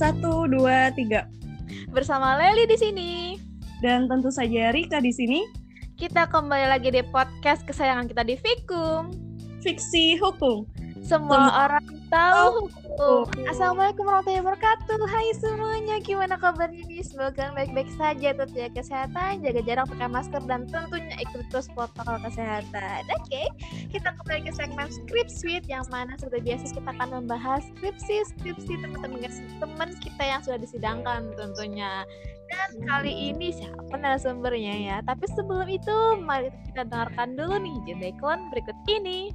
Satu, dua, tiga. Bersama Leli di sini. Dan tentu saja Rika di sini. Kita kembali lagi di podcast kesayangan kita di Fikum. Fiksi hukum. Semua Sem- orang tahu hukum. Assalamualaikum warahmatullahi wabarakatuh. Hai semuanya, gimana kabarnya nih? Semoga baik-baik saja, tetap jaga kesehatan, jaga jarak, pakai masker, dan tentunya ikut terus protokol kesehatan. Oke, kita kembali ke segmen Script Suite yang mana seperti biasa kita akan membahas skripsi-skripsi teman-teman teman kita yang sudah disidangkan tentunya. Dan kali ini siapa narasumbernya ya? Tapi sebelum itu, mari kita dengarkan dulu nih iklan berikut ini.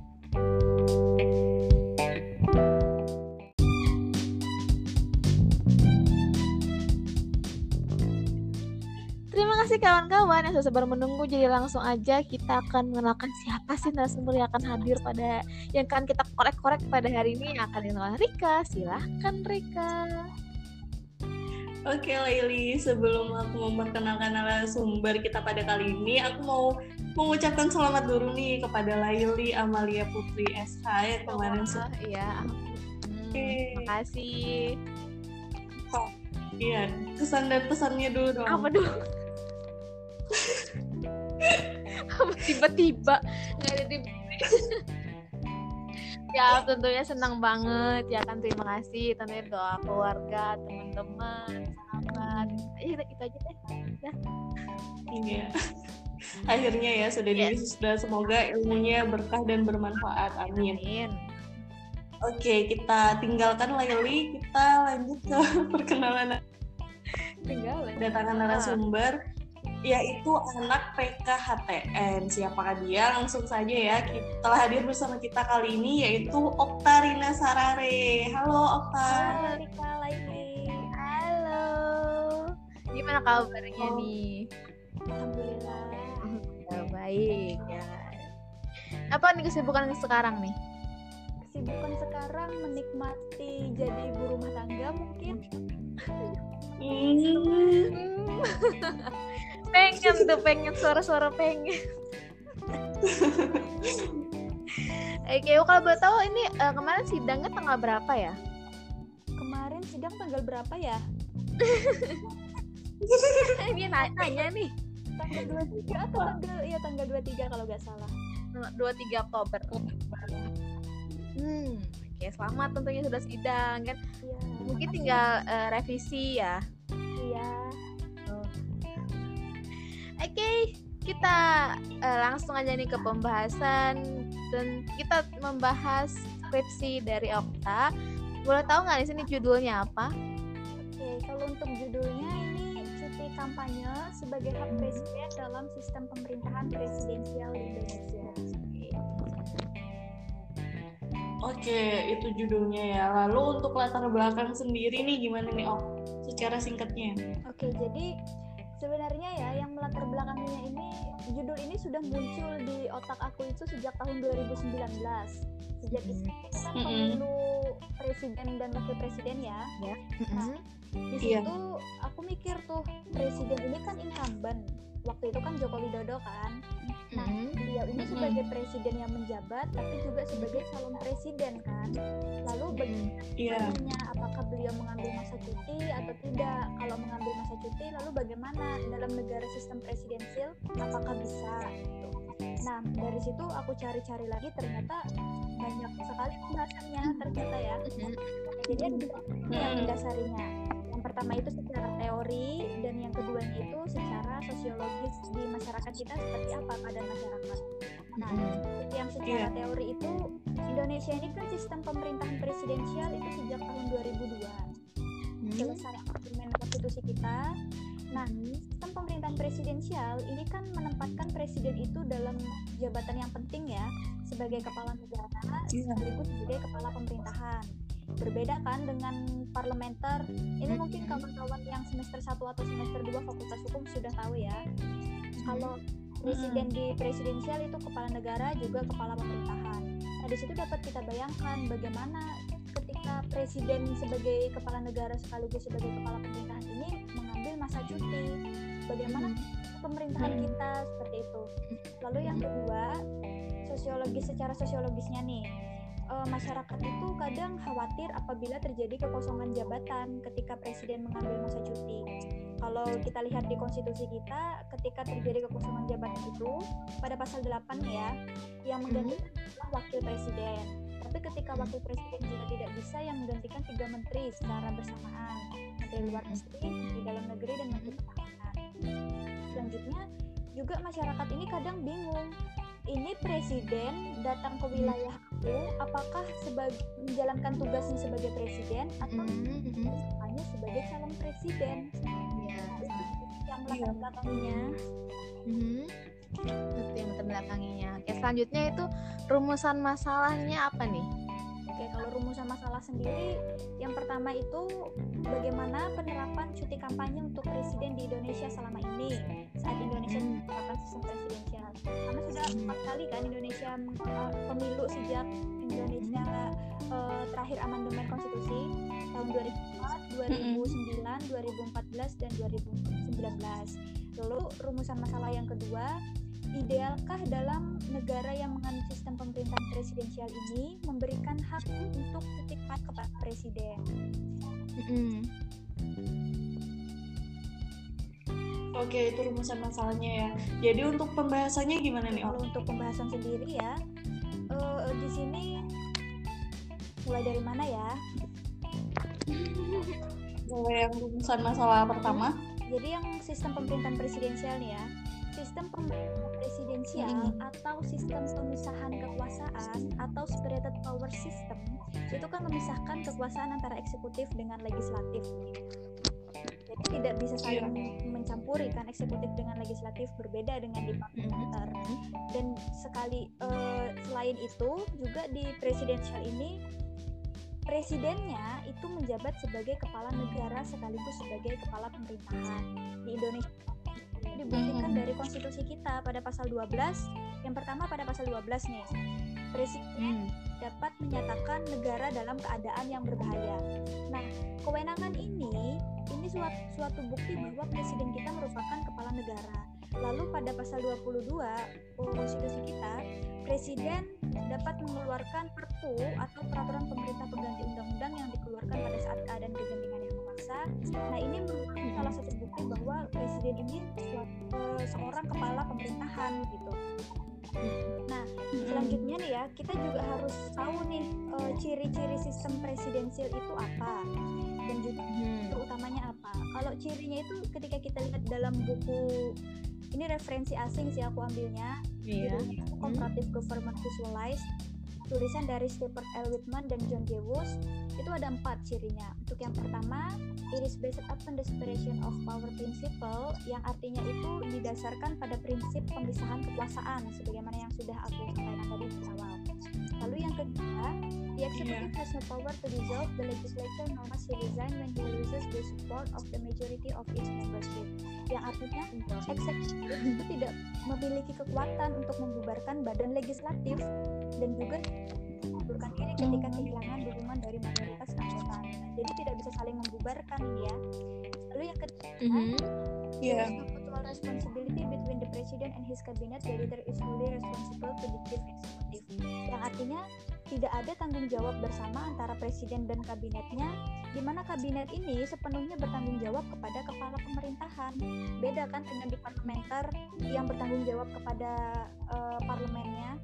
Terima kasih kawan-kawan yang sudah sabar menunggu. Jadi langsung aja kita akan mengenalkan siapa sih narasumber yang akan hadir pada yang akan kita korek-korek pada hari ini yang akan dikenal Rika. Silahkan Rika. Oke Laili, sebelum aku memperkenalkan narasumber kita pada kali ini, aku mau mengucapkan selamat dulu nih kepada Laili Amalia Putri SH yang kemarin sudah iya. Hmm, Oke. makasih. Iya, kesan dan pesannya dulu dong. Apa dulu? Tiba-tiba nggak ada di ya tentunya senang banget ya kan terima kasih tentunya doa keluarga teman-teman sahabat ya itu aja deh Udah. Iya. Akhirnya ya sudah Yes. diwisuda. Semoga ilmunya berkah dan bermanfaat. Amin. amin Oke, kita tinggalkan Laili, kita lanjut ke perkenalan tinggal ya. kedatangan narasumber yaitu anak PKHTN. Siapakah dia? Langsung saja ya. Kita telah hadir bersama kita kali ini yaitu Oktarina Sarare. Halo Okta. Halo Rika Laili halo gimana kabarnya Oh. nih Alhamdulillah. ya, baik ya apa nih kesibukan sekarang nih Kesibukan sekarang menikmati jadi ibu rumah tangga mungkin. Hmm. pengen tuh pengen suara-suara pengen Oke, kalau boleh tahu ini eh, kemarin sidangnya tanggal berapa ya? Kemarin sidang tanggal berapa ya? ini na- nanya nih. Tanggal 23 atau tanggal ya tanggal 23 kalau nggak salah. 23 Oktober. Hmm, oke, selamat tentunya sudah sidang kan. Iya. Mungkin tinggal eh, revisi ya. Iya. Oke, kita eh, langsung aja nih ke pembahasan dan kita membahas skripsi dari Okta. Boleh tahu nggak di sini judulnya apa? Oke, kalau untuk judulnya ini cuti kampanye sebagai hak presiden dalam sistem pemerintahan presidensial di Indonesia. Oke, itu judulnya ya. Lalu untuk latar belakang sendiri nih gimana nih Ok? Secara singkatnya. Oke, jadi sebenarnya ya yang melatar belakangnya ini judul ini sudah muncul di otak aku itu sejak tahun 2019. Sejak itu kan pemilu presiden dan wakil presiden ya. Mm-mm. Di Iya. situ aku mikir tuh presiden ini kan incumbent. Waktu itu kan Joko Widodo kan. Nah, Mm-mm. beliau ini sebagai presiden yang menjabat tapi juga sebagai calon presiden kan. Lalu bagaimana Iya. Tanya apakah beliau mengambil masa cuti atau tidak. Kalau mengambil masa cuti, lalu bagaimana dalam negara sistem presidensial, apakah bisa? Gitu. Nah, dari situ aku cari-cari lagi, ternyata banyak sekali pembahasannya ternyata ya. Jadi ada dua yang Mm. mendasarinya. Pertama itu secara teori dan yang keduanya itu secara sosiologis di masyarakat kita seperti apa keadaan masyarakat. Nah, yang secara Iya. teori itu Indonesia ini kan sistem pemerintahan presidensial itu sejak tahun 2002 selesai amandemen konstitusi kita. Nah, sistem pemerintahan presidensial ini kan menempatkan presiden itu dalam jabatan yang penting ya sebagai kepala negara Iya. sekaligus sebagai kepala pemerintahan. Berbeda kan dengan parlementer. Ini mungkin kawan-kawan yang semester 1 atau semester 2 Fakultas Hukum sudah tahu ya. Kalau presiden di presidensial itu kepala negara juga kepala pemerintahan. Nah, di situ dapat kita bayangkan bagaimana ketika presiden sebagai kepala negara sekaligus sebagai kepala pemerintahan ini mengambil masa cuti. Bagaimana pemerintahan Hmm. kita seperti itu. Lalu yang kedua, sosiologis secara sosiologisnya nih. Eh, masyarakat itu kadang khawatir apabila terjadi kekosongan jabatan ketika presiden mengambil masa cuti. Kalau kita lihat di konstitusi kita, ketika terjadi kekosongan jabatan itu pada pasal 8 ya, yang menggantikan adalah wakil presiden. Tapi ketika wakil presiden juga tidak bisa yang menggantikan tiga menteri secara bersamaan, menteri luar negeri, menteri dalam negeri, dan menteri pertahanan. Selanjutnya juga masyarakat ini kadang bingung. Ini presiden datang ke wilayah aku, apakah sebagai menjalankan tugasnya sebagai presiden atau Mhm, mhm. hanya sebagai calon presiden? Iya. yang melatar belakanginya Mhm. Itu yang terbelakanginya. Oke, selanjutnya itu rumusan masalahnya apa nih? Oke, kalau rumusan masalah sendiri, yang pertama itu bagaimana penerapan cuti kampanye untuk presiden di Indonesia selama ini saat Indonesia Hmm. Kali kan Indonesia uh, pemilu sejak Indonesia uh, terakhir amandemen konstitusi tahun 2004, 2009, 2014 dan 2019. Lalu rumusan masalah yang kedua Idealkah dalam negara yang menganut sistem pemerintahan presidensial ini memberikan hak untuk kampanye kepada presiden? Mhm. Oke, itu rumusan masalahnya ya. Jadi untuk pembahasannya gimana nih, Kalau untuk pembahasan sendiri ya, eh, di sini mulai dari mana ya? Mulai yang rumusan masalah pertama. Jadi yang sistem pemerintahan presidensial nih ya, sistem pemerintahan presidensial atau sistem pemisahan kekuasaan atau separated power system itu kan memisahkan kekuasaan antara eksekutif dengan legislatif. Tidak bisa saling mencampuri kan eksekutif dengan legislatif berbeda dengan di parlementer. Dan sekali eh, selain itu juga di presidensial ini presidennya itu menjabat sebagai kepala negara sekaligus sebagai kepala pemerintahan di Indonesia. Dibuktikan dari konstitusi kita pada pasal 12 yang pertama pada pasal 12 nih presiden Hmm. dapat menyatakan negara dalam keadaan yang berbahaya. Nah, kewenangan ini ini suatu, suatu bukti bahwa presiden kita merupakan kepala negara. Lalu pada pasal 22 konstitusi kita, presiden dapat mengeluarkan perpu atau peraturan pemerintah pengganti undang-undang yang dikeluarkan pada saat keadaan kegentingan yang memaksa. Nah, ini merupakan salah satu bukti bahwa presiden ini suatu, eh, seorang kepala pemerintahan gitu. Nah, selanjutnya nih ya kita juga harus tahu nih eh, ciri-ciri sistem presidensial itu apa dan juga Mhm. fitur utamanya apa kalau cirinya itu ketika kita lihat dalam buku ini referensi asing sih aku ambilnya Iya. judulnya itu Comparative Government Visualized tulisan dari Stephen L. Whitman dan John. Woos itu ada empat cirinya untuk yang pertama it is based upon the separation of power principle yang artinya itu didasarkan pada prinsip pemisahan kekuasaan sebagaimana yang sudah aku sampaikan tadi di awal lalu yang kedua the executive has no power to dissolve the legislature nor must he resign when he loses the support of the majority of its membership yang artinya eksekutif itu tidak memiliki kekuatan untuk membubarkan badan legislatif dan juga mengundurkan diri ketika kehilangan dukungan dari mayoritas anggota. Jadi tidak bisa saling membubarkan ini ya. Lalu yang ketiga. Iya. there is no mutual responsibility between the president and his cabinet. The leader is fully responsible to the chief executive. Yang artinya tidak ada tanggung jawab bersama antara presiden dan kabinetnya, di mana kabinet ini sepenuhnya bertanggung jawab kepada kepala pemerintahan. Beda kan dengan di parlementer yang bertanggung jawab kepada eh, parlemennya.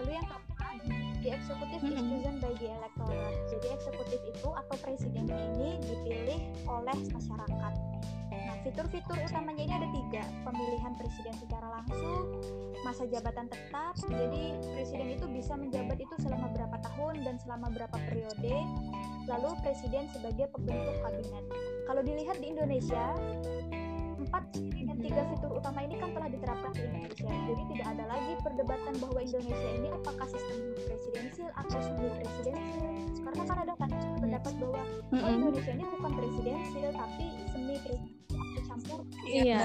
Lalu yang keempat, the executive is Mhm. chosen by the electorate. Jadi eksekutif itu atau presidennya ini dipilih oleh masyarakat. Nah, fitur-fitur utamanya ini ada tiga: pemilihan presiden secara langsung, masa jabatan tetap. Jadi presiden itu bisa menjabat itu selama berapa tahun dan selama berapa periode. Lalu presiden sebagai pembentuk kabinet. Kalau dilihat di Indonesia, empat dan tiga fitur utama ini kan telah diterapkan di Indonesia. Jadi tidak ada lagi perdebatan bahwa Indonesia ini apakah sistem presidensil atau semi presidensil. Karena kan ada kan pendapat bahwa oh. Indonesia ini bukan presidensil tapi semi presidensil atau campur. Iya.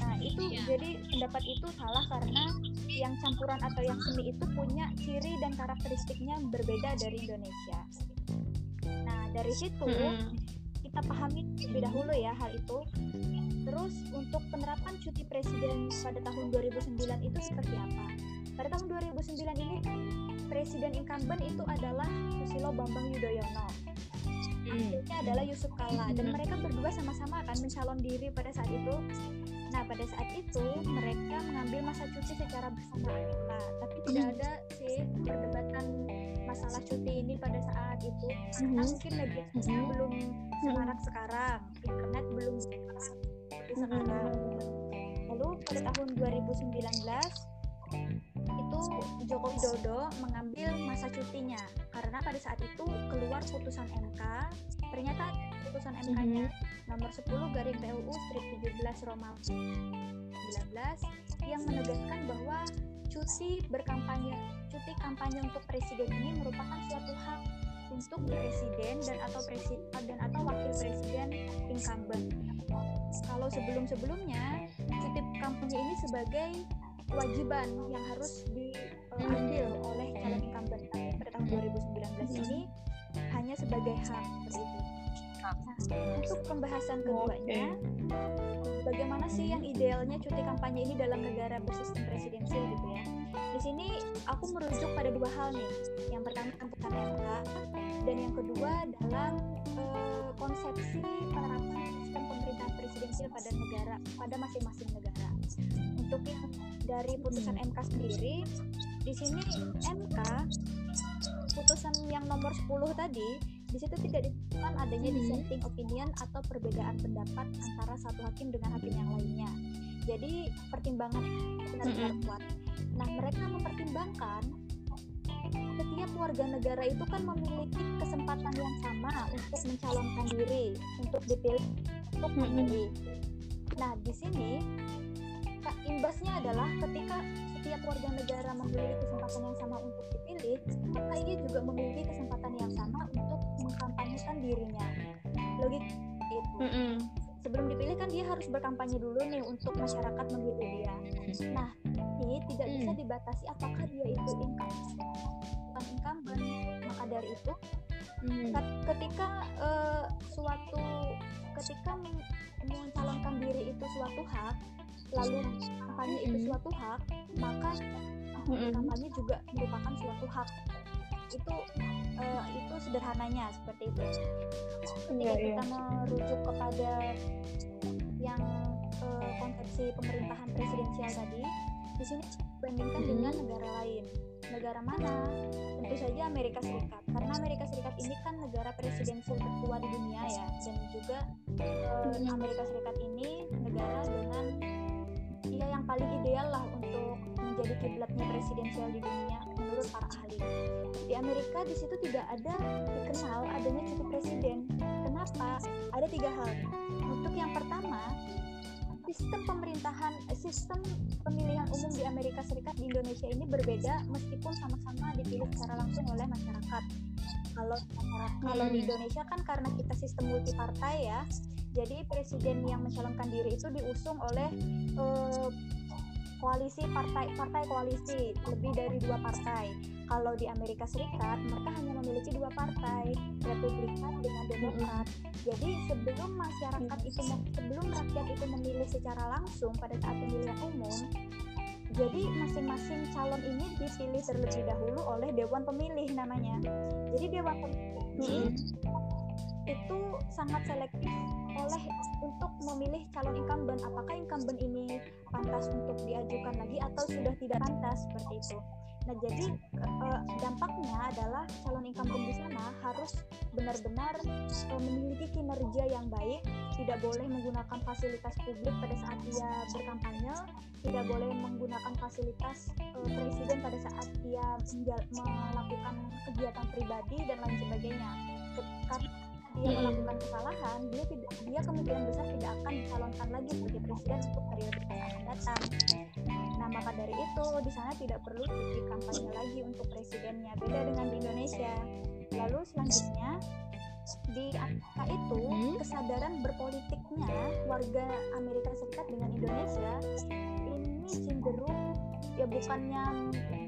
Nah itu jadi pendapat itu salah karena yang campuran atau yang semi itu punya ciri dan karakteristiknya berbeda dari Indonesia. Nah dari situ Mm-mm. kita pahami terlebih dahulu ya hal itu. Terus untuk penerapan cuti presiden pada tahun 2009 itu seperti apa? pada tahun 2009 ini presiden incumbent itu adalah Susilo Bambang Yudhoyono. Akhirnya adalah Yusuf Kala. Dan Mhm. mereka berdua sama-sama akan mencalon diri pada saat itu. Nah pada saat itu mereka mengambil masa cuti secara bersamaan. Pula, tapi tidak ada sih perdebatan masalah cuti ini pada saat itu. Karena mungkin Mhm. belum semarak sekarang, internet belum seperti sekarang. Lalu pada tahun 2019 itu Joko Widodo mengambil masa cutinya karena pada saat itu keluar putusan MK ternyata putusan MK-nya nomor 10 garing PUU strip 17 Romawi 19 yang menegaskan bahwa cuti berkampanye cuti kampanye untuk presiden ini merupakan suatu hak untuk presiden dan atau presiden dan atau wakil presiden incumbent. Kalau sebelum-sebelumnya cuti kampanye ini sebagai kewajiban yang harus diambil. oleh calon incumbent tapi pada tahun 2019 ini hanya sebagai hak seperti itu. Nah, untuk pembahasan keduanya, bagaimana sih yang idealnya cuti kampanye ini dalam negara bersistem presidensial gitu ya? Di sini aku merujuk pada dua hal nih. Yang pertama putusan MK dan yang kedua dalam eh, konsepsi penerapan sistem pemerintahan presidensial pada negara pada masing-masing negara. Untuk yang dari putusan MK sendiri, di sini MK putusan yang nomor 10 tadi di situ tidak ditemukan adanya Hmm. dissenting opinion atau perbedaan pendapat antara satu hakim dengan hakim yang lainnya. Jadi pertimbangan benar-benar Mm-mm. kuat. Nah, mereka mempertimbangkan setiap warga negara itu kan memiliki kesempatan yang sama untuk mencalonkan diri, untuk dipilih, untuk memilih. Nah, di sini imbasnya adalah ketika setiap warga negara memiliki kesempatan yang sama untuk dipilih, maka ia juga memiliki kesempatan yang sama untuk mengkampanyekan dirinya. Logik itu. Sebelum dipilih kan dia harus berkampanye dulu nih untuk masyarakat memilih dia. Nah, ini tidak bisa Hmm. dibatasi apakah dia itu incumbent bukan incumbent. Maka dari itu, ket- ketika eh, suatu ketika men- mencalonkan diri itu suatu hak, lalu kampanye itu Mm-mm. suatu hak, maka kampanye juga merupakan suatu hak. Itu eh, itu sederhananya seperti itu. Ketika Iya, iya. kita merujuk kepada yang eh, konsepsi pemerintahan presidensial tadi, di sini bandingkan Mm-mm. dengan negara lain. Negara mana? Tentu saja Amerika Serikat. Karena Amerika Serikat ini kan negara presidensial tertua di dunia ya, dan juga Mm-mm. Amerika Serikat ini negara dengan ya yang paling ideal lah untuk menjadi kiblatnya presidensial di dunia menurut para ahli. Di Amerika di situ tidak ada dikenal adanya cuti presiden. Kenapa? Ada tiga hal. Untuk yang pertama, sistem pemerintahan, eh, sistem pemilihan umum di Amerika Serikat di Indonesia ini berbeda meskipun sama-sama dipilih secara langsung oleh masyarakat. Kalau masyarakat- kalau di Hmm. Indonesia kan karena kita sistem multi partai ya, jadi presiden yang mencalonkan diri itu diusung oleh eh, koalisi partai partai koalisi lebih dari dua partai. Kalau di Amerika Serikat mereka hanya memiliki dua partai, Republikan dengan Demokrat. Jadi sebelum masyarakat itu sebelum rakyat itu memilih secara langsung pada saat pemilihan umum, jadi masing-masing calon ini dipilih terlebih dahulu oleh Dewan Pemilih namanya. Jadi Dewan Pemilih itu sangat selektif oleh untuk memilih calon incumbent apakah incumbent ini pantas untuk diajukan lagi atau sudah tidak pantas seperti itu. Nah jadi eh, dampaknya adalah calon incumbent di sana harus benar-benar eh, memiliki kinerja yang baik, tidak boleh menggunakan fasilitas publik pada saat dia berkampanye, tidak boleh menggunakan fasilitas eh, presiden pada saat dia melakukan kegiatan pribadi dan lain sebagainya. Dia melakukan kesalahan, dia tidak dia kemungkinan besar tidak akan dicalonkan lagi sebagai presiden untuk periode yang akan datang. Nah, maka dari itu di sana tidak perlu kampanye lagi untuk presidennya. Beda dengan di Indonesia. Lalu selanjutnya di Amerika itu Hmm. kesadaran berpolitiknya warga Amerika Serikat dengan Indonesia ini cenderung ya bukannya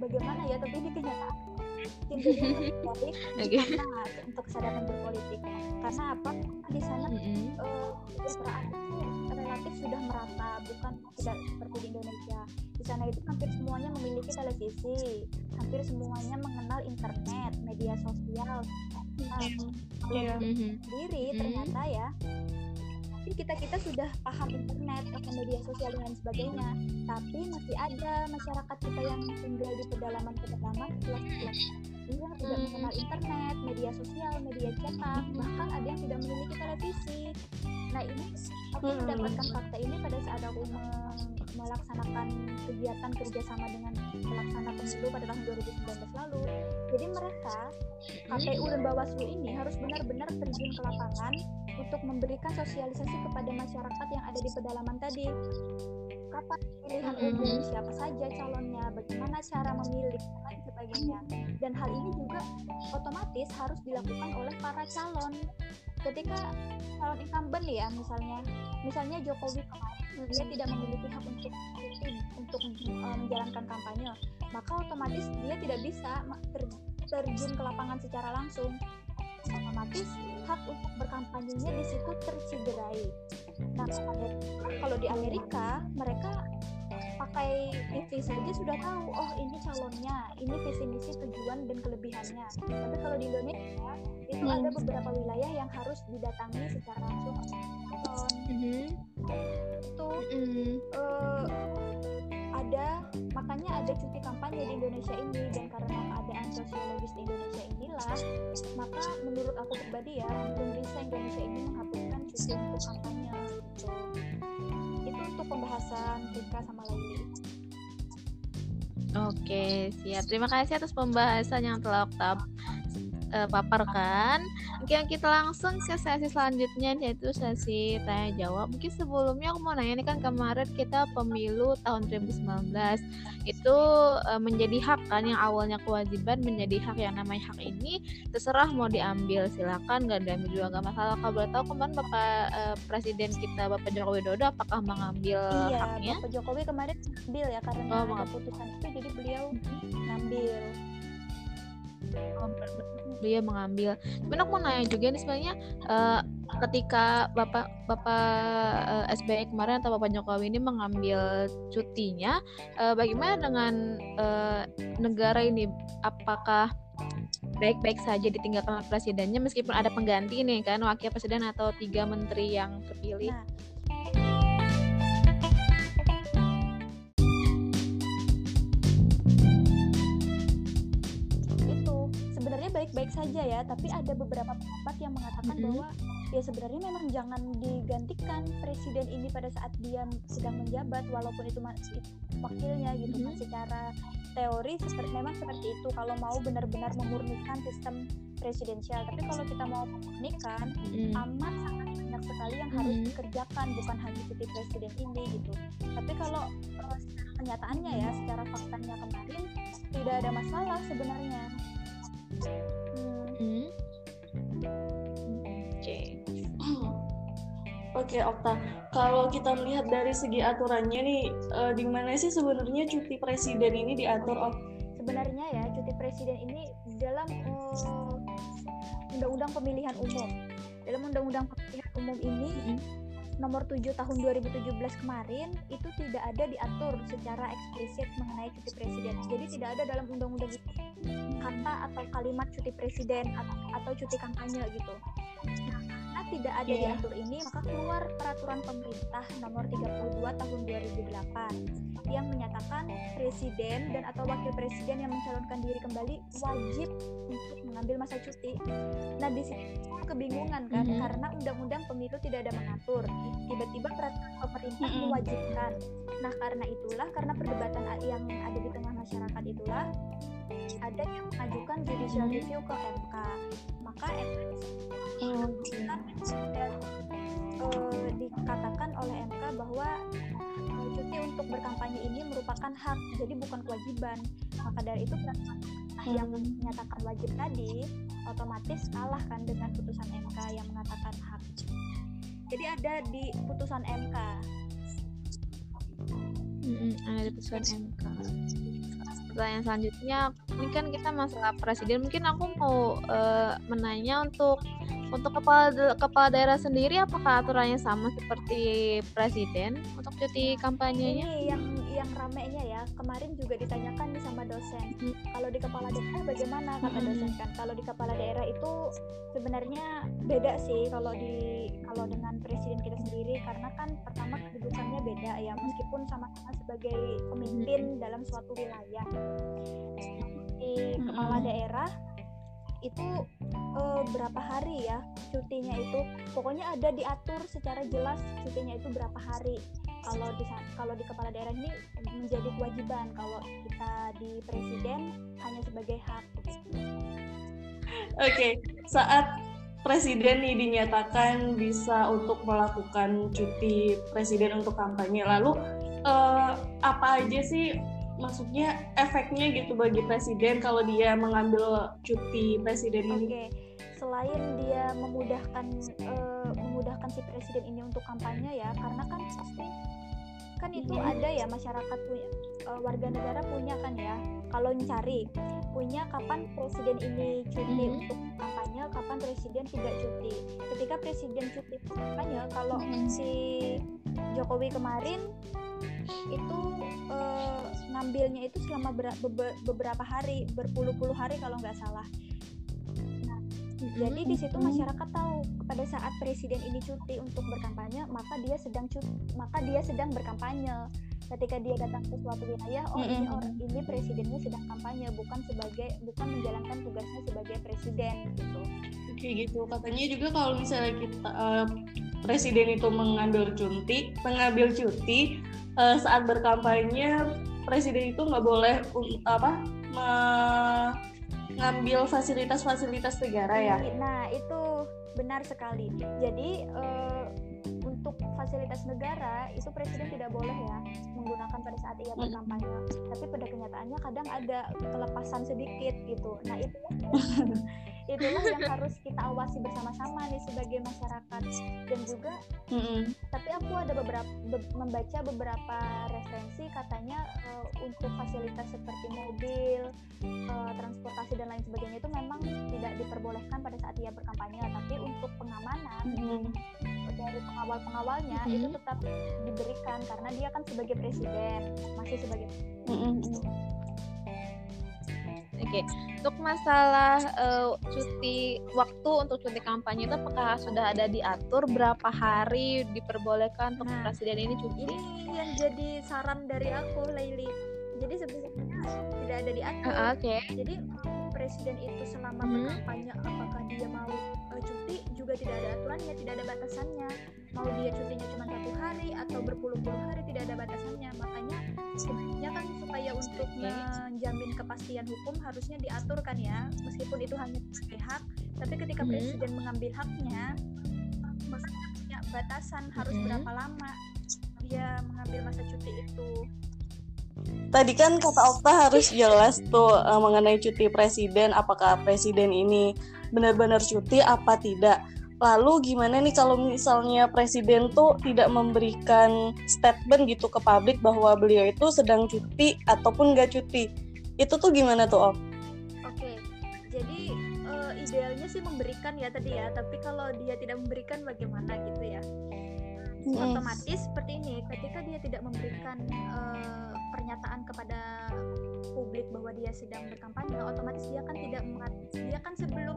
bagaimana ya tapi ini kenyataan baik Oke. karena untuk kesadaran berpolitik karena apa di sana eh, kesejahteraan itu relatif sudah merata bukan tidak seperti di Indonesia di sana itu hampir semuanya memiliki televisi, hampir semuanya mengenal internet, media sosial. Nah, Iya. Mhm. sendiri Mhm. ternyata ya mungkin kita kita sudah paham internet paham media sosial dan sebagainya tapi masih ada masyarakat kita yang tinggal di pedalaman pedalaman pelosok yang tidak Hmm. mengenal internet media sosial media cetak bahkan ada yang tidak memiliki televisi nah ini aku Hmm. mendapatkan fakta ini pada saat aku me- melaksanakan kegiatan kerjasama dengan pelaksana pemilu pada tahun 2019 lalu jadi mereka KPU dan Bawaslu ini harus benar-benar terjun ke lapangan untuk memberikan sosialisasi kepada masyarakat yang ada di pedalaman tadi. Kapan pilihan umum, siapa saja calonnya, bagaimana cara memilih, dan sebagainya. Dan hal ini juga otomatis harus dilakukan oleh para calon. Ketika calon incumbent ya misalnya, misalnya Jokowi kemarin dia tidak memiliki hak untuk untuk eh, menjalankan kampanye, maka otomatis dia tidak bisa ter- terjun ke lapangan secara langsung otomatis hak untuk berkampanyenya di situ tercederai. Nah, kalau di Amerika mereka pakai TV saja sudah tahu, oh ini calonnya, ini visi misi tujuan dan kelebihannya. Tapi kalau di Indonesia itu Hmm. ada beberapa wilayah yang harus didatangi secara langsung calon. Mhm. Itu ada makanya ada cuti kampanye di Indonesia ini dan karena keadaan sosiologis di Indonesia inilah maka menurut aku pribadi ya bisa Indonesia ini menghapuskan cuti untuk kampanye gitu untuk pembahasan Rika sama Laili Oke, siap. Terima kasih atas pembahasan yang telah Okta eh, paparkan. Mungkin kita langsung ke sesi selanjutnya yaitu sesi tanya jawab. Mungkin sebelumnya aku mau nanya nih kan kemarin kita pemilu tahun 2019 itu eh, menjadi hak kan yang awalnya kewajiban menjadi hak yang namanya hak ini terserah mau diambil silakan nggak diambil juga nggak masalah. Kalau boleh tahu kemarin Bapak eh, Presiden kita Bapak Joko Widodo apakah mengambil iya haknya? Bapak Jokowi kemarin ngambil ya karena Oh, ada mengambil. putusan itu jadi beliau ngambil beliau mengambil. Cuman aku mau nanya juga nih sebenarnya eh, ketika bapak bapak eh, SBY kemarin atau bapak Jokowi ini mengambil cutinya, eh, bagaimana dengan eh, negara ini? Apakah baik-baik saja ditinggalkan oleh presidennya meskipun ada pengganti nih kan wakil presiden atau tiga menteri yang terpilih? Nah, itu sebenarnya baik-baik saja ya tapi ada beberapa pendapat yang mengatakan Mm-mm. bahwa ya sebenarnya memang jangan digantikan presiden ini pada saat dia sedang menjabat walaupun itu masih wakilnya gitu kan Mhm. secara teori seperti memang seperti itu kalau mau benar-benar memurnikan sistem presidensial tapi kalau kita mau memurnikan Mm. amat sangat banyak sekali yang harus Mhm. dikerjakan bukan hanya cuti presiden ini gitu tapi kalau eh, kenyataannya ya secara faktanya kemarin tidak ada masalah sebenarnya Hmm, Mm. Oke. Oke Okta, kalau kita melihat dari segi aturannya nih, eh, di mana sih sebenarnya cuti presiden ini diatur? Ok? sebenarnya ya cuti presiden ini dalam eh, undang-undang pemilihan umum dalam undang-undang pemilihan umum ini Mm. Nomor 7 tahun 2017 kemarin itu tidak ada diatur secara eksplisit mengenai cuti presiden. Jadi tidak ada dalam undang-undang itu kata atau kalimat cuti presiden atau, cuti kampanye gitu. Nah, karena tidak ada Iya. diatur ini, maka keluar peraturan pemerintah nomor 32 tahun 2008 yang menyatakan presiden dan atau wakil presiden yang mencalonkan diri kembali wajib untuk mengambil masa cuti. Nah, di sini kebingungan kan Mhm. karena undang-undang pemilu tidak ada mengatur tiba-tiba peraturan pemerintah Mhm. mewajibkan nah karena itulah karena perdebatan yang ada di tengah masyarakat itulah ada yang mengajukan judicial Mhm. review ke MK maka MK Hmm. dan eh, dikatakan oleh MK bahwa untuk berkampanye ini merupakan hak jadi bukan kewajiban. Maka dari itu pemerintah yang menyatakan wajib tadi otomatis kalah kan dengan putusan MK yang mengatakan hak. Jadi ada di putusan MK Mm-mm, ada di putusan MK. Pertanyaan selanjutnya, ini kan kita masalah presiden. Mungkin aku mau eh, menanya untuk untuk kepala kepala daerah sendiri, apakah aturannya sama seperti presiden untuk cuti kampanyenya? ini yang yang ramenya ya kemarin juga ditanyakan nih sama dosen. Kalau di kepala daerah bagaimana kata dosen kan. Kalau di kepala daerah itu sebenarnya beda sih kalau di kalau dengan presiden kita sendiri. Karena kan pertama kedudukannya beda ya meskipun sama-sama sebagai pemimpin dalam suatu wilayah. Di kepala daerah itu eh, berapa hari ya cutinya itu. Pokoknya ada diatur secara jelas cutinya itu berapa hari kalau di kalau di kepala daerah ini menjadi kewajiban kalau kita di presiden hanya sebagai hak gitu. Oke, saat presiden nih dinyatakan bisa untuk melakukan cuti presiden untuk kampanye, lalu eh, apa aja sih maksudnya efeknya gitu bagi presiden kalau dia mengambil cuti presiden ini? Oke, selain dia memudahkan eh, memudahkan si presiden ini untuk kampanye ya, karena kan pasti kan itu Mhm. ada ya masyarakat punya eh, warga negara punya kan ya. Kalau mencari punya kapan presiden ini cuti Mhm. untuk kampanye, kapan presiden tidak cuti. Ketika presiden cuti kampanye, kalau Mhm. si Jokowi kemarin itu eh, ngambilnya itu selama bera- bebe- beberapa hari, berpuluh-puluh hari kalau nggak salah. Jadi di situ masyarakat tahu pada saat presiden ini cuti untuk berkampanye, maka dia sedang cuti, maka dia sedang berkampanye. Ketika dia datang ke suatu wilayah, oh ini orang ini presidennya sedang kampanye, bukan sebagai bukan menjalankan tugasnya sebagai presiden gitu. Kayak gitu. Katanya juga kalau misalnya kita eh, presiden itu mengambil cuti, mengambil cuti eh, saat berkampanye, presiden itu nggak boleh un- apa mengambil fasilitas-fasilitas negara ya. Nah, itu benar sekali. Jadi eh, untuk fasilitas negara itu presiden tidak boleh ya menggunakan pada saat ia berkampanye. Tapi pada kenyataannya kadang ada kelepasan sedikit gitu. Nah, itu itulah yang harus kita awasi bersama-sama nih sebagai masyarakat dan juga Mm-mm. tapi aku ada beberapa be- membaca beberapa referensi katanya eh, untuk fasilitas seperti mobil, eh, transportasi dan lain sebagainya itu memang tidak diperbolehkan pada saat ia berkampanye, tapi untuk pengamanan Mm-mm. dari pengawal-pengawalnya Mhm. itu tetap diberikan karena dia kan sebagai presiden, masih sebagai Mm-mm. Oke, untuk masalah eh, cuti waktu untuk cuti kampanye itu apakah sudah ada diatur berapa hari diperbolehkan untuk Nah, presiden ini cuti? ini yang jadi saran dari aku, Laili. Jadi sebenarnya tidak ada diatur. Ah, Oke. Jadi presiden itu selama Mhm. berkampanye apakah dia mau eh, cuti juga tidak ada aturannya, tidak ada batasannya. Mau dia cutinya cuma satu hari atau berpuluh-puluh hari tidak ada batasannya. Makanya sebenarnya kan supaya untuk Oke. menjamin kepastian hukum harusnya diatur kan ya, meskipun itu hanya sebagai hak. Tapi ketika Mhm. presiden mengambil haknya, maka dia punya batasan harus Mhm. berapa lama dia mengambil masa cuti itu. Tadi kan kata Okta harus jelas tuh eh, mengenai cuti presiden, apakah presiden ini benar-benar cuti apa tidak. Lalu gimana nih kalau misalnya presiden tuh tidak memberikan statement gitu ke publik bahwa beliau itu sedang cuti ataupun nggak cuti. Itu tuh gimana tuh Ok? Oke, jadi eh, idealnya sih memberikan ya tadi ya, tapi kalau dia tidak memberikan bagaimana gitu ya? Mm-mm. Otomatis seperti ini, ketika dia tidak memberikan eh, pernyataan kepada publik bahwa dia sedang berkampanye, otomatis dia kan tidak dia kan sebelum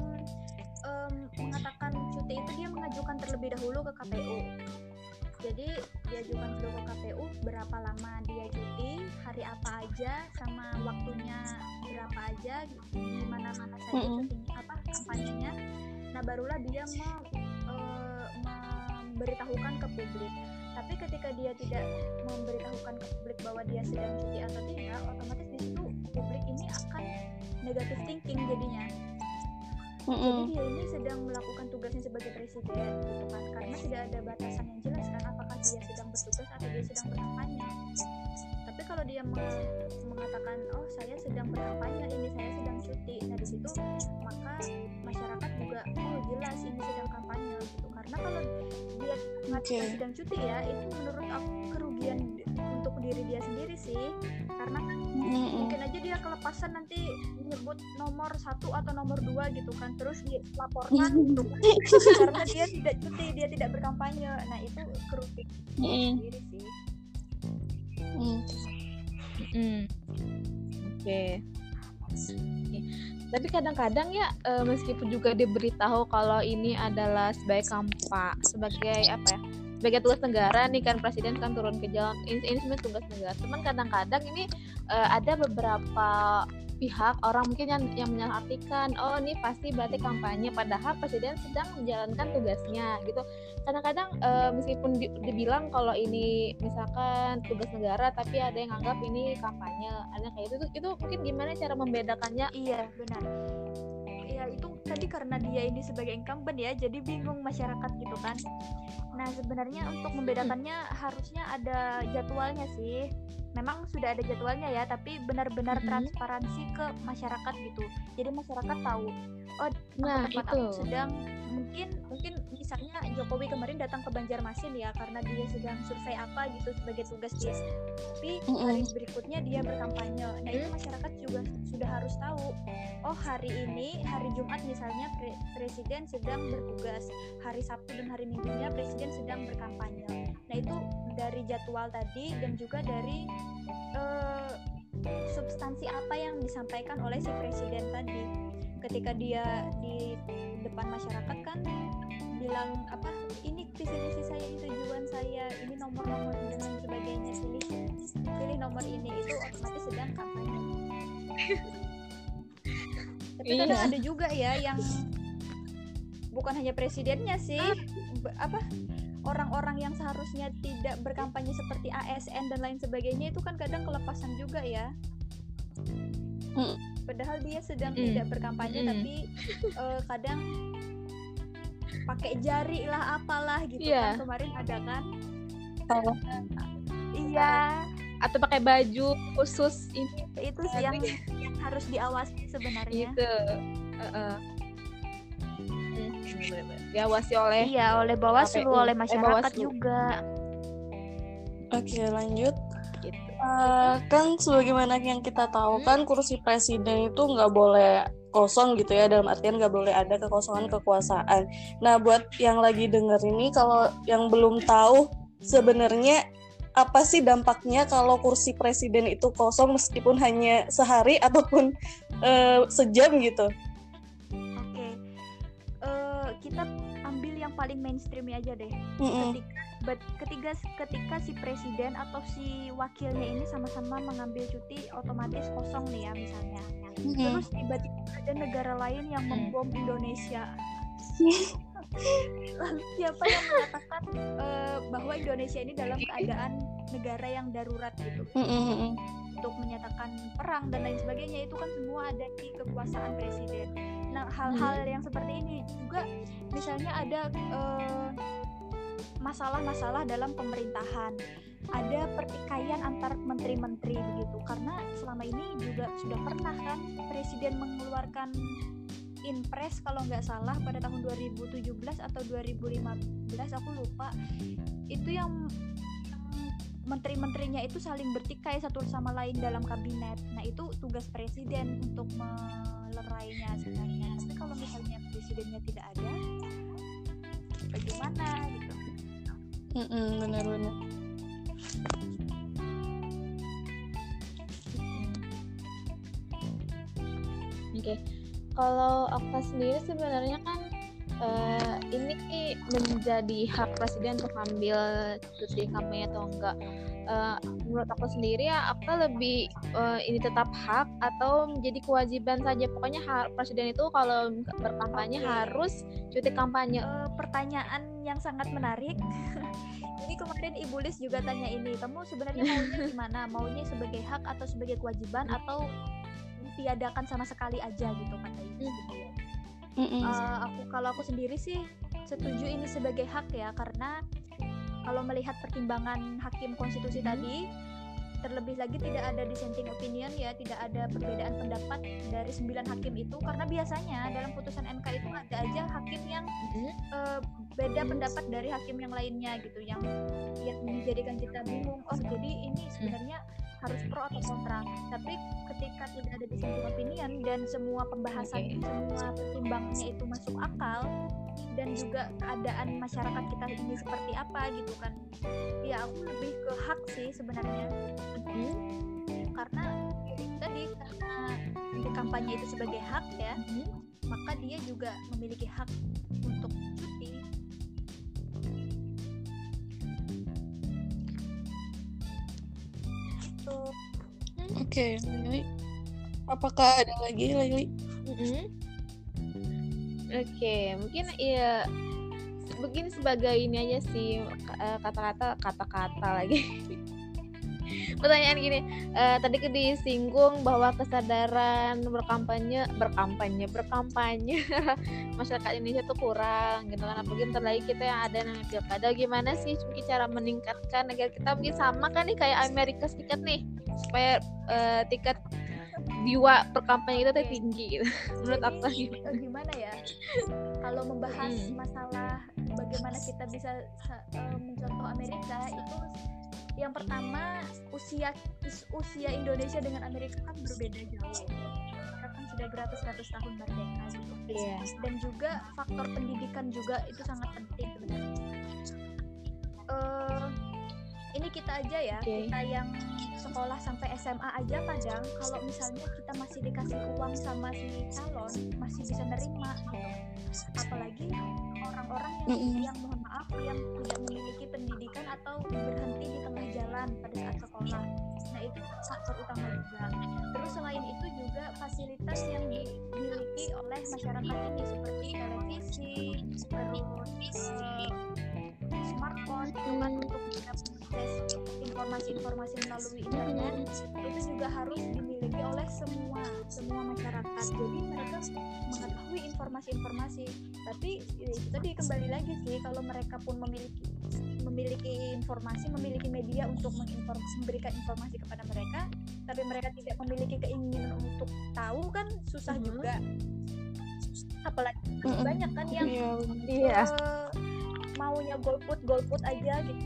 em, mengatakan cuti itu dia mengajukan terlebih dahulu ke KPU. Jadi diajukan dulu ke KPU berapa lama dia cuti, hari apa aja, sama waktunya berapa aja, di mana mana saja Mm-mm. cutinya apa kampanyenya. Nah barulah dia mau eh, memberitahukan ke publik. Tapi ketika dia tidak memberitahukan ke publik bahwa dia sedang cuti atau tidak, otomatis di situ publik ini akan negative thinking jadinya. Jadi Mm-mm. dia ini sedang melakukan tugasnya sebagai presiden gitu kan karena tidak ada batasan yang jelas kan apakah dia sedang bertugas atau dia sedang berkampanye. Tapi kalau dia me- mengatakan oh saya sedang berkampanye ini saya sedang cuti, nah di situ maka masyarakat juga oh jelas ini sedang kampanye gitu karena kalau dia mengatakan Oke. sedang cuti ya itu menurut aku kerugian untuk diri dia sendiri sih karena kan Mm-mm. mungkin aja dia kelepasan nanti nyebut nomor satu atau nomor dua gitu kan terus dilaporkan gitu kan. karena dia tidak cuti dia tidak berkampanye nah itu kerugian Mm-mm. sendiri sih Mm. Hmm. Oke. Oke. Tapi kadang-kadang ya eh, meskipun juga diberitahu kalau ini adalah sebagai kampa sebagai apa ya? Sebagai tugas negara nih kan presiden kan turun ke jalan ini, ini sebenarnya tugas negara. Cuman kadang-kadang ini eh, ada beberapa pihak orang mungkin yang yang menyalahartikan oh ini pasti berarti kampanye padahal presiden sedang menjalankan tugasnya gitu kadang-kadang eh, meskipun di- dibilang kalau ini misalkan tugas negara tapi ada yang anggap ini kampanye ada kayak itu itu, itu mungkin gimana cara membedakannya Iya, benar. Ya itu tadi karena dia ini sebagai incumbent ya, jadi bingung masyarakat gitu kan. Nah, sebenarnya untuk membedakannya harusnya ada jadwalnya sih. Memang sudah ada jadwalnya ya, tapi benar-benar Mhm. transparansi ke masyarakat gitu. Jadi masyarakat tahu, oh nah tempat itu aku sedang mungkin mungkin misalnya Jokowi kemarin datang ke Banjarmasin ya karena dia sedang survei apa gitu sebagai tugas dia. Tapi hari berikutnya dia berkampanye. Nah itu masyarakat juga sudah harus tahu oh hari ini hari Jumat misalnya pre- presiden sedang bertugas. Hari Sabtu dan hari Minggunya presiden sedang berkampanye. Nah itu dari jadwal tadi dan juga dari eh, substansi apa yang disampaikan oleh si presiden tadi. Ketika dia di depan masyarakat kan bilang apa ini visi misi saya ini tujuan saya ini nomor nomor dan sebagainya pilih pilih nomor ini itu otomatis sedang kampanye tapi kadang Iya. ada juga ya yang bukan hanya presidennya sih be- apa orang-orang yang seharusnya tidak berkampanye seperti ASN dan lain sebagainya itu kan kadang kelepasan juga ya Mm. padahal dia sedang Mm. tidak berkampanye Mm. tapi eh, kadang pakai jari lah apalah gitu Iya. kan kemarin ada kan Tahu. iya atau pakai baju khusus ini itu sih yang, yang harus diawasi sebenarnya gitu Heeh. Hmm, bener-bener. diawasi oleh iya oleh Bawaslu oleh Eh, masyarakat Bawaslu. juga Oke lanjut. Eh, kan sebagaimana yang kita tahu Hmm. kan kursi presiden itu nggak boleh kosong gitu ya dalam artian nggak boleh ada kekosongan kekuasaan. Nah buat yang lagi denger ini kalau yang belum tahu sebenarnya apa sih dampaknya kalau kursi presiden itu kosong meskipun hanya sehari ataupun eh, sejam gitu? oke Eh, kita ambil yang paling mainstream aja deh Mm-mm. ketika bet- ketika ketika si presiden atau si wakilnya ini sama-sama mengambil cuti otomatis kosong nih ya misalnya Mm-mm. terus tiba-tiba ada negara lain yang Hmm. membom Indonesia lalu siapa yang mengatakan eh, bahwa Indonesia ini dalam keadaan negara yang darurat gitu Mm-mm. untuk menyatakan perang dan lain sebagainya itu kan semua ada di kekuasaan presiden. Nah hal-hal yang seperti ini juga misalnya ada eh, masalah-masalah dalam pemerintahan, ada pertikaian antar menteri-menteri begitu karena selama ini juga sudah pernah kan presiden mengeluarkan impres kalau nggak salah pada tahun 2017 atau 2015 aku lupa itu yang menteri-menterinya itu saling bertikai satu sama lain dalam kabinet. Nah, itu tugas presiden untuk melerainya sebenarnya. Tapi kalau misalnya presidennya tidak ada, bagaimana gitu? Mm-mm, Benar-benar. Oke, kalau Okta sendiri sebenarnya kan eh, ini menjadi hak presiden untuk ambil cuti kampanye atau enggak. Eh, menurut aku sendiri ya, Okta lebih eh, ini tetap hak atau menjadi kewajiban saja. Pokoknya presiden itu kalau berkampanye harus cuti kampanye. Eh, pertanyaan yang sangat menarik. Ini kemarin Ibu Lis juga tanya ini, kamu sebenarnya maunya gimana? Maunya sebagai hak atau sebagai kewajiban atau ditiadakan sama sekali aja gitu kata Ibu gitu ya. Eh, aku kalau aku sendiri sih setuju ini sebagai hak ya karena kalau melihat pertimbangan hakim konstitusi tadi terlebih lagi tidak ada dissenting opinion ya tidak ada perbedaan pendapat dari sembilan hakim itu. Karena biasanya dalam putusan MK itu ada aja hakim yang eh, beda pendapat dari hakim yang lainnya gitu yang yang menjadikan kita bingung oh jadi ini sebenarnya harus pro atau kontra? Tapi ketika tidak ada dissenting opinion dan semua pembahasan Oke. semua pertimbangannya itu masuk akal dan juga keadaan masyarakat kita ini seperti apa gitu kan ya aku lebih ke hak sih sebenarnya Hmm. karena ya itu tadi karena di kampanye itu sebagai hak ya Hmm. maka dia juga memiliki hak untuk cuti gitu Oke, Lili. Apakah ada lagi, Lili? Mm-mm. Oke, mungkin ya mungkin sebagai ini aja sih eh, kata-kata kata-kata lagi. Pertanyaan gini, eh, tadi disinggung bahwa kesadaran berkampanye, berkampanye, berkampanye masyarakat Indonesia tuh kurang gitu kan. Apalagi bentar lagi kita yang ada namanya pilkada gimana sih mungkin cara meningkatkan agar kita mungkin sama kan nih kayak Amerika Serikat nih supaya eh, tingkat jiwa perkampanye kita tuh tinggi gitu. Menurut gimana? eh, gimana ya kalau membahas Hmm. masalah bagaimana kita bisa sa- eh, mencontoh Amerika itu yang pertama usia us- usia Indonesia dengan Amerika kan berbeda jauh mereka kan sudah beratus-ratus tahun merdeka gitu Iya. dan juga faktor pendidikan juga itu sangat penting sebenarnya Eh, ini kita aja ya Oke. kita yang sekolah sampai SMA aja kadang kalau misalnya kita masih dikasih uang sama si calon masih bisa nerima. Gitu apalagi orang-orang yang, Mm-mm. yang mohon maaf yang tidak memiliki pendidikan atau berhenti di tengah jalan pada saat sekolah. Nah itu faktor utama juga. Terus selain itu juga fasilitas yang dimiliki oleh masyarakat ini seperti televisi terus eh, smartphone tempat untuk bisa mengakses informasi-informasi melalui internet itu juga harus dimiliki oleh semua semua masyarakat jadi mereka mengetahui informasi-informasi tapi ya itu tadi kembali lagi sih kalau mereka pun memiliki memiliki informasi memiliki media untuk memberikan informasi kepada mereka tapi mereka tidak memiliki keinginan untuk tahu kan susah Mhm. juga apalagi Mm-mm. banyak kan yang Iya, Iya. eh, maunya golput golput aja gitu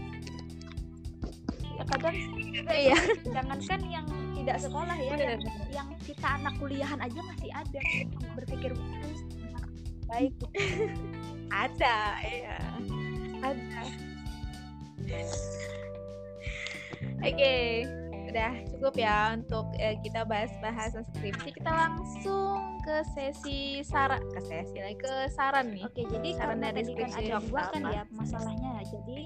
kadang Iya. jangankan yang tidak sekolah ya Bener, yang, yang kita anak kuliahan aja masih ada berpikir "Hmm, baik. Ada, iya. Ada. Oke, udah cukup ya untuk eh, kita bahas bahasan skripsi. Kita langsung ke sesi saran, ke sesi lagi ke saran nih. oke jadi Saran karena dari kan skripsi ada dokter dua kan ya masalahnya jadi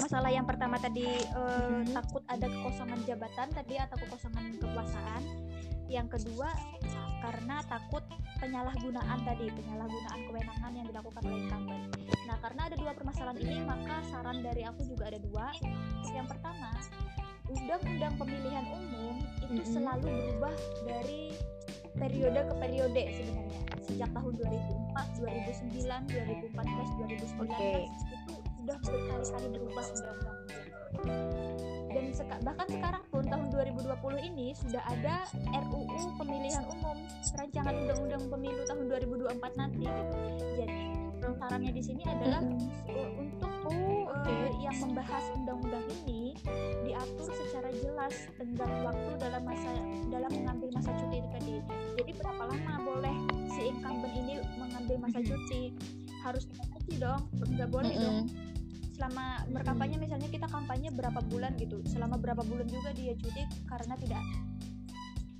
masalah yang pertama tadi eh, Mhm. takut ada kekosongan jabatan tadi atau kekosongan kekuasaan yang kedua karena takut penyalahgunaan tadi penyalahgunaan kewenangan yang dilakukan oleh incumbent nah karena ada dua permasalahan ini maka saran dari aku juga ada dua yang pertama undang-undang pemilihan umum itu Mhm. selalu berubah dari periode ke periode sebenarnya sejak tahun 2004, 2009, 2014, 2019 Oke. itu sudah berkali-kali berubah undang-undang dan seka- bahkan sekarang pun tahun 2020 ini sudah ada RUU pemilihan umum rancangan undang-undang pemilu tahun 2024 nanti. Gitu. jadi sarannya di sini adalah uh, untuk uh, yang membahas undang-undang ini diatur secara jelas tenggat waktu dalam masa dalam mengambil masa cuti itu tadi. Jadi berapa lama boleh si incumbent ini mengambil masa cuti? Harus dibatasi dong nggak boleh dong selama berkampanye misalnya kita kampanye berapa bulan gitu. Selama berapa bulan juga dia cuti karena tidak.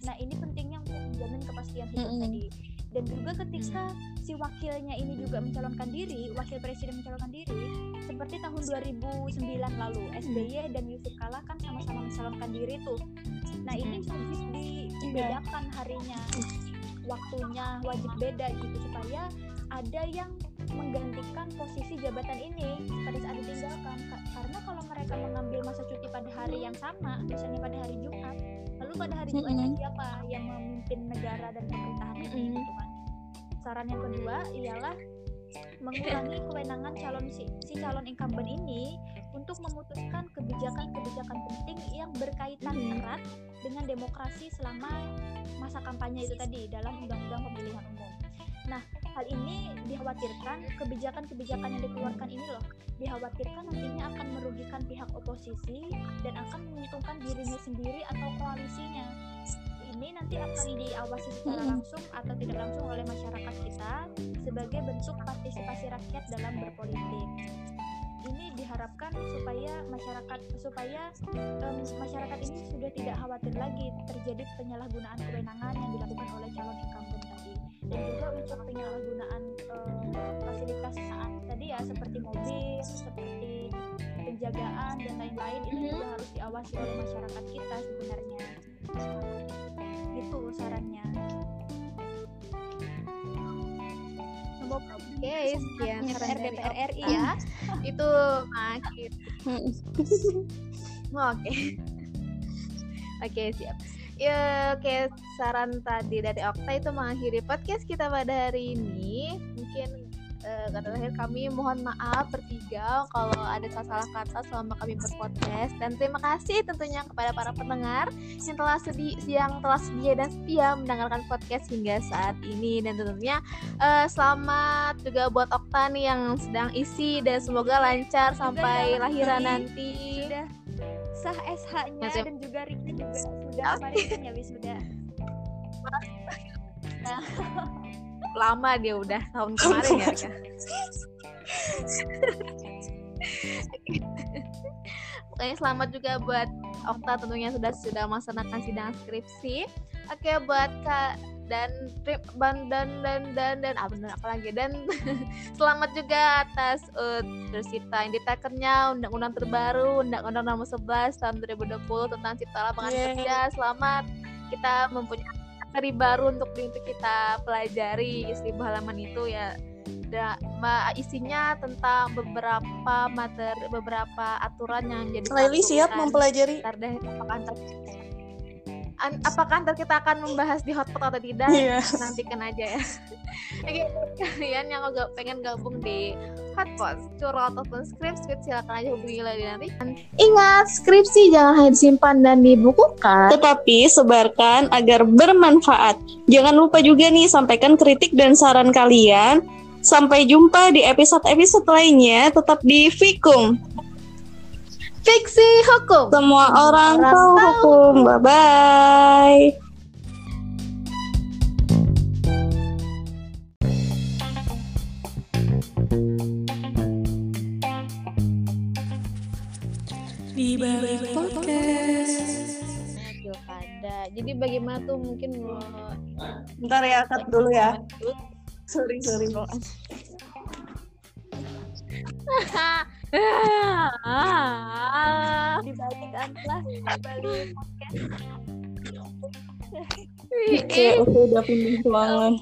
Nah ini pentingnya untuk menjamin kepastian hidup Mm-mm. tadi. Dan juga ketika si wakilnya ini juga mencalonkan diri wakil presiden mencalonkan diri seperti tahun 2009 lalu SBY dan Yusuf Kala kan sama-sama mencalonkan diri tuh. Nah ini wajib dibedakan harinya waktunya wajib beda gitu supaya ada yang menggantikan posisi jabatan ini pada saat ditinggalkan Ka- karena kalau mereka mengambil masa cuti pada hari yang sama misalnya pada hari Jumat lalu pada hari Jumatnya Mm-mm. siapa yang memimpin negara dan pemerintahan ini Mm-mm. gitu kan saran yang kedua ialah mengurangi kewenangan calon si, si calon incumbent ini untuk memutuskan kebijakan-kebijakan penting yang berkaitan Mm. erat dengan demokrasi selama masa kampanye itu tadi dalam undang-undang pemilihan umum. Nah, hal ini dikhawatirkan kebijakan-kebijakan yang dikeluarkan ini loh dikhawatirkan nantinya akan merugikan pihak oposisi dan akan menguntungkan dirinya sendiri atau koalisinya. ini nanti akan diawasi secara langsung atau tidak langsung oleh masyarakat kita sebagai bentuk partisipasi rakyat dalam berpolitik. Ini diharapkan supaya masyarakat supaya um, masyarakat ini sudah tidak khawatir lagi terjadi penyalahgunaan kewenangan yang dilakukan oleh calon incumbent dan juga untuk penyalahgunaan um, fasilitas saat tadi ya seperti mobil seperti penjagaan dan lain-lain itu juga harus diawasi oleh masyarakat kita sebenarnya itu sarannya Oke, sekian saran DPR dari DPR RI ya Itu makin. Oke. Oke, siap. Ya, oke saran tadi dari Okta itu mengakhiri podcast kita pada hari ini. Mungkin eh, kata terakhir kami mohon maaf bertiga kalau ada salah-salah kata selama kami berpodcast. Dan terima kasih tentunya kepada para pendengar yang telah sedi yang telah sedia dan setia mendengarkan podcast hingga saat ini. Dan tentunya eh, selamat juga buat Okta nih yang sedang isi. Dan semoga lancar sampai yang lahiran nanti. sudah sah SH-nya dan juga Riki juga sudah kemarin ya wisuda Lama dia udah tahun kemarin ya. Kak? Pokoknya selamat juga buat Okta tentunya sudah sudah melaksanakan sidang skripsi. Oke buat Kak dan dan dan dan dan dan apa, dan apa lagi? Dan selamat juga atas uh, tersita yang ditekernya undang-undang terbaru undang-undang nomor 11 tahun 2020 tentang cipta lapangan Yeay. kerja. Selamat kita mempunyai materi baru untuk untuk kita pelajari seribu halaman itu ya. Da, ma- isinya tentang beberapa materi beberapa aturan yang jadi Laili siap mempelajari. Ntar deh apakah An- apakah ntar kita akan membahas di hotpot atau tidak Iya. nantikan aja ya oke kalian yang agak pengen gabung di hotpot curhat ataupun skripsi silakan aja hubungi lagi nanti ingat skripsi jangan hanya disimpan dan dibukukan Tetapi sebarkan agar bermanfaat. Jangan lupa juga nih sampaikan kritik dan saran kalian. Sampai jumpa di episode-episode lainnya. Tetap di Fikum. Fiksi hukum Semua orang, Orang tahu tahu. hukum. Bye-bye. Di balik podcast. pilkada jadi bagaimana tuh mungkin mau Bentar ya, cut dulu ya. Sorry, sorry. Ah. di balik amplas di balik podcast. Oke aku udah pindah ruangan.